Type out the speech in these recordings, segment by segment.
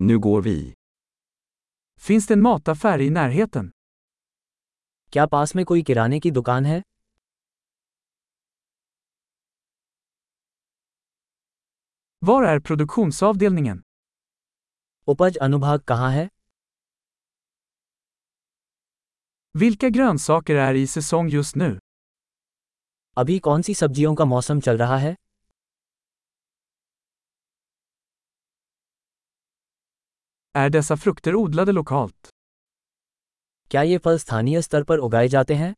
Nu går vi. Finns det en mataffär i närheten? क्या पास में कोई किराने की दुकान है Var är produktionsavdelningen? उपज अनुभाग कहाँ है Vilka grönsaker är i säsong just nu? अभी कौन सी सब्जियों का मौसम चल रहा है Är dessa frukter odlade lokalt? क्या ये फल स्थानीय स्तर पर उगाए जाते हैं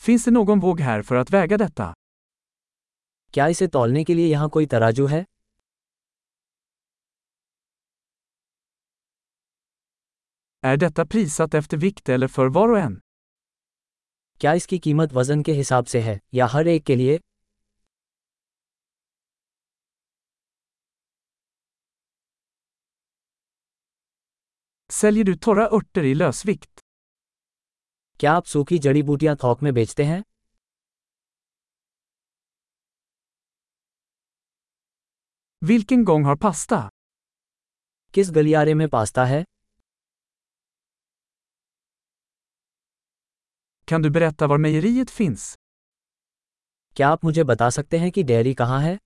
Finns det någon våg här för att väga detta? क्या इसे तौलने के लिए यहाँ कोई तराजू है Är detta prissatt efter vikt eller för var och en? क्या इसकी कीमत वज़न के हिसाब से है या हर एक के लिए Säljer du torra örter i lösvikt? क्या आप सूखी जड़ी बूटियाँ थोक में बेचते हैं Vilken gång har pasta? किस गलियारे में पास्ता है Kan du berätta var mejeriet finns? क्या आप मुझे बता सकते हैं कि डेयरी कहाँ है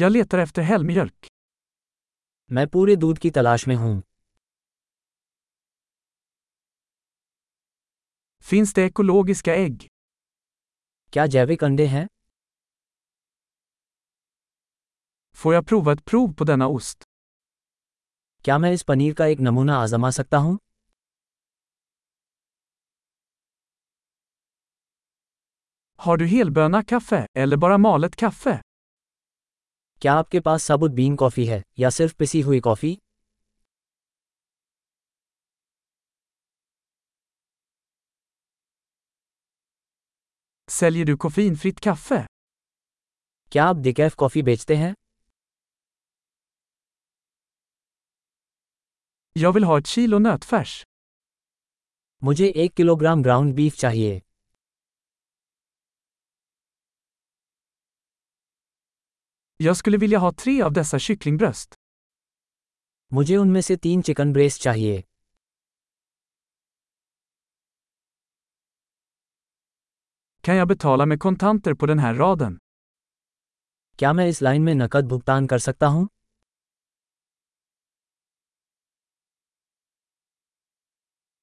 Jag letar efter helmjölk. मैं पूरे दूध की तलाश में हूँ Finns det ekologiska ägg? क्या जैविक अंडे हैं Får jag prova ett prov på denna ost? क्या मैं इस पनीर का एक नमूना आजमा सकता हूँ Har du helböna kaffe eller bara malet kaffe? क्या आपके पास साबुत बीन कॉफ़ी है या सिर्फ़ पिसी हुई coffee Säljer du koffeinfritt kaffe? क्या आप डिकैफ कॉफ़ी बेचते हैं Jag vill ha ett kilo nötfärs. मुझे एक किलोग्राम ग्राउंड बीफ चाहिए Jag skulle vilja ha tre av dessa kycklingbröst. मुझे उनमें से तीन चिकन ब्रेस्ट चाहिए Kan jag betala med kontanter på den här raden? क्या मैं इस लाइन में नकद भुगतान कर सकता हूँ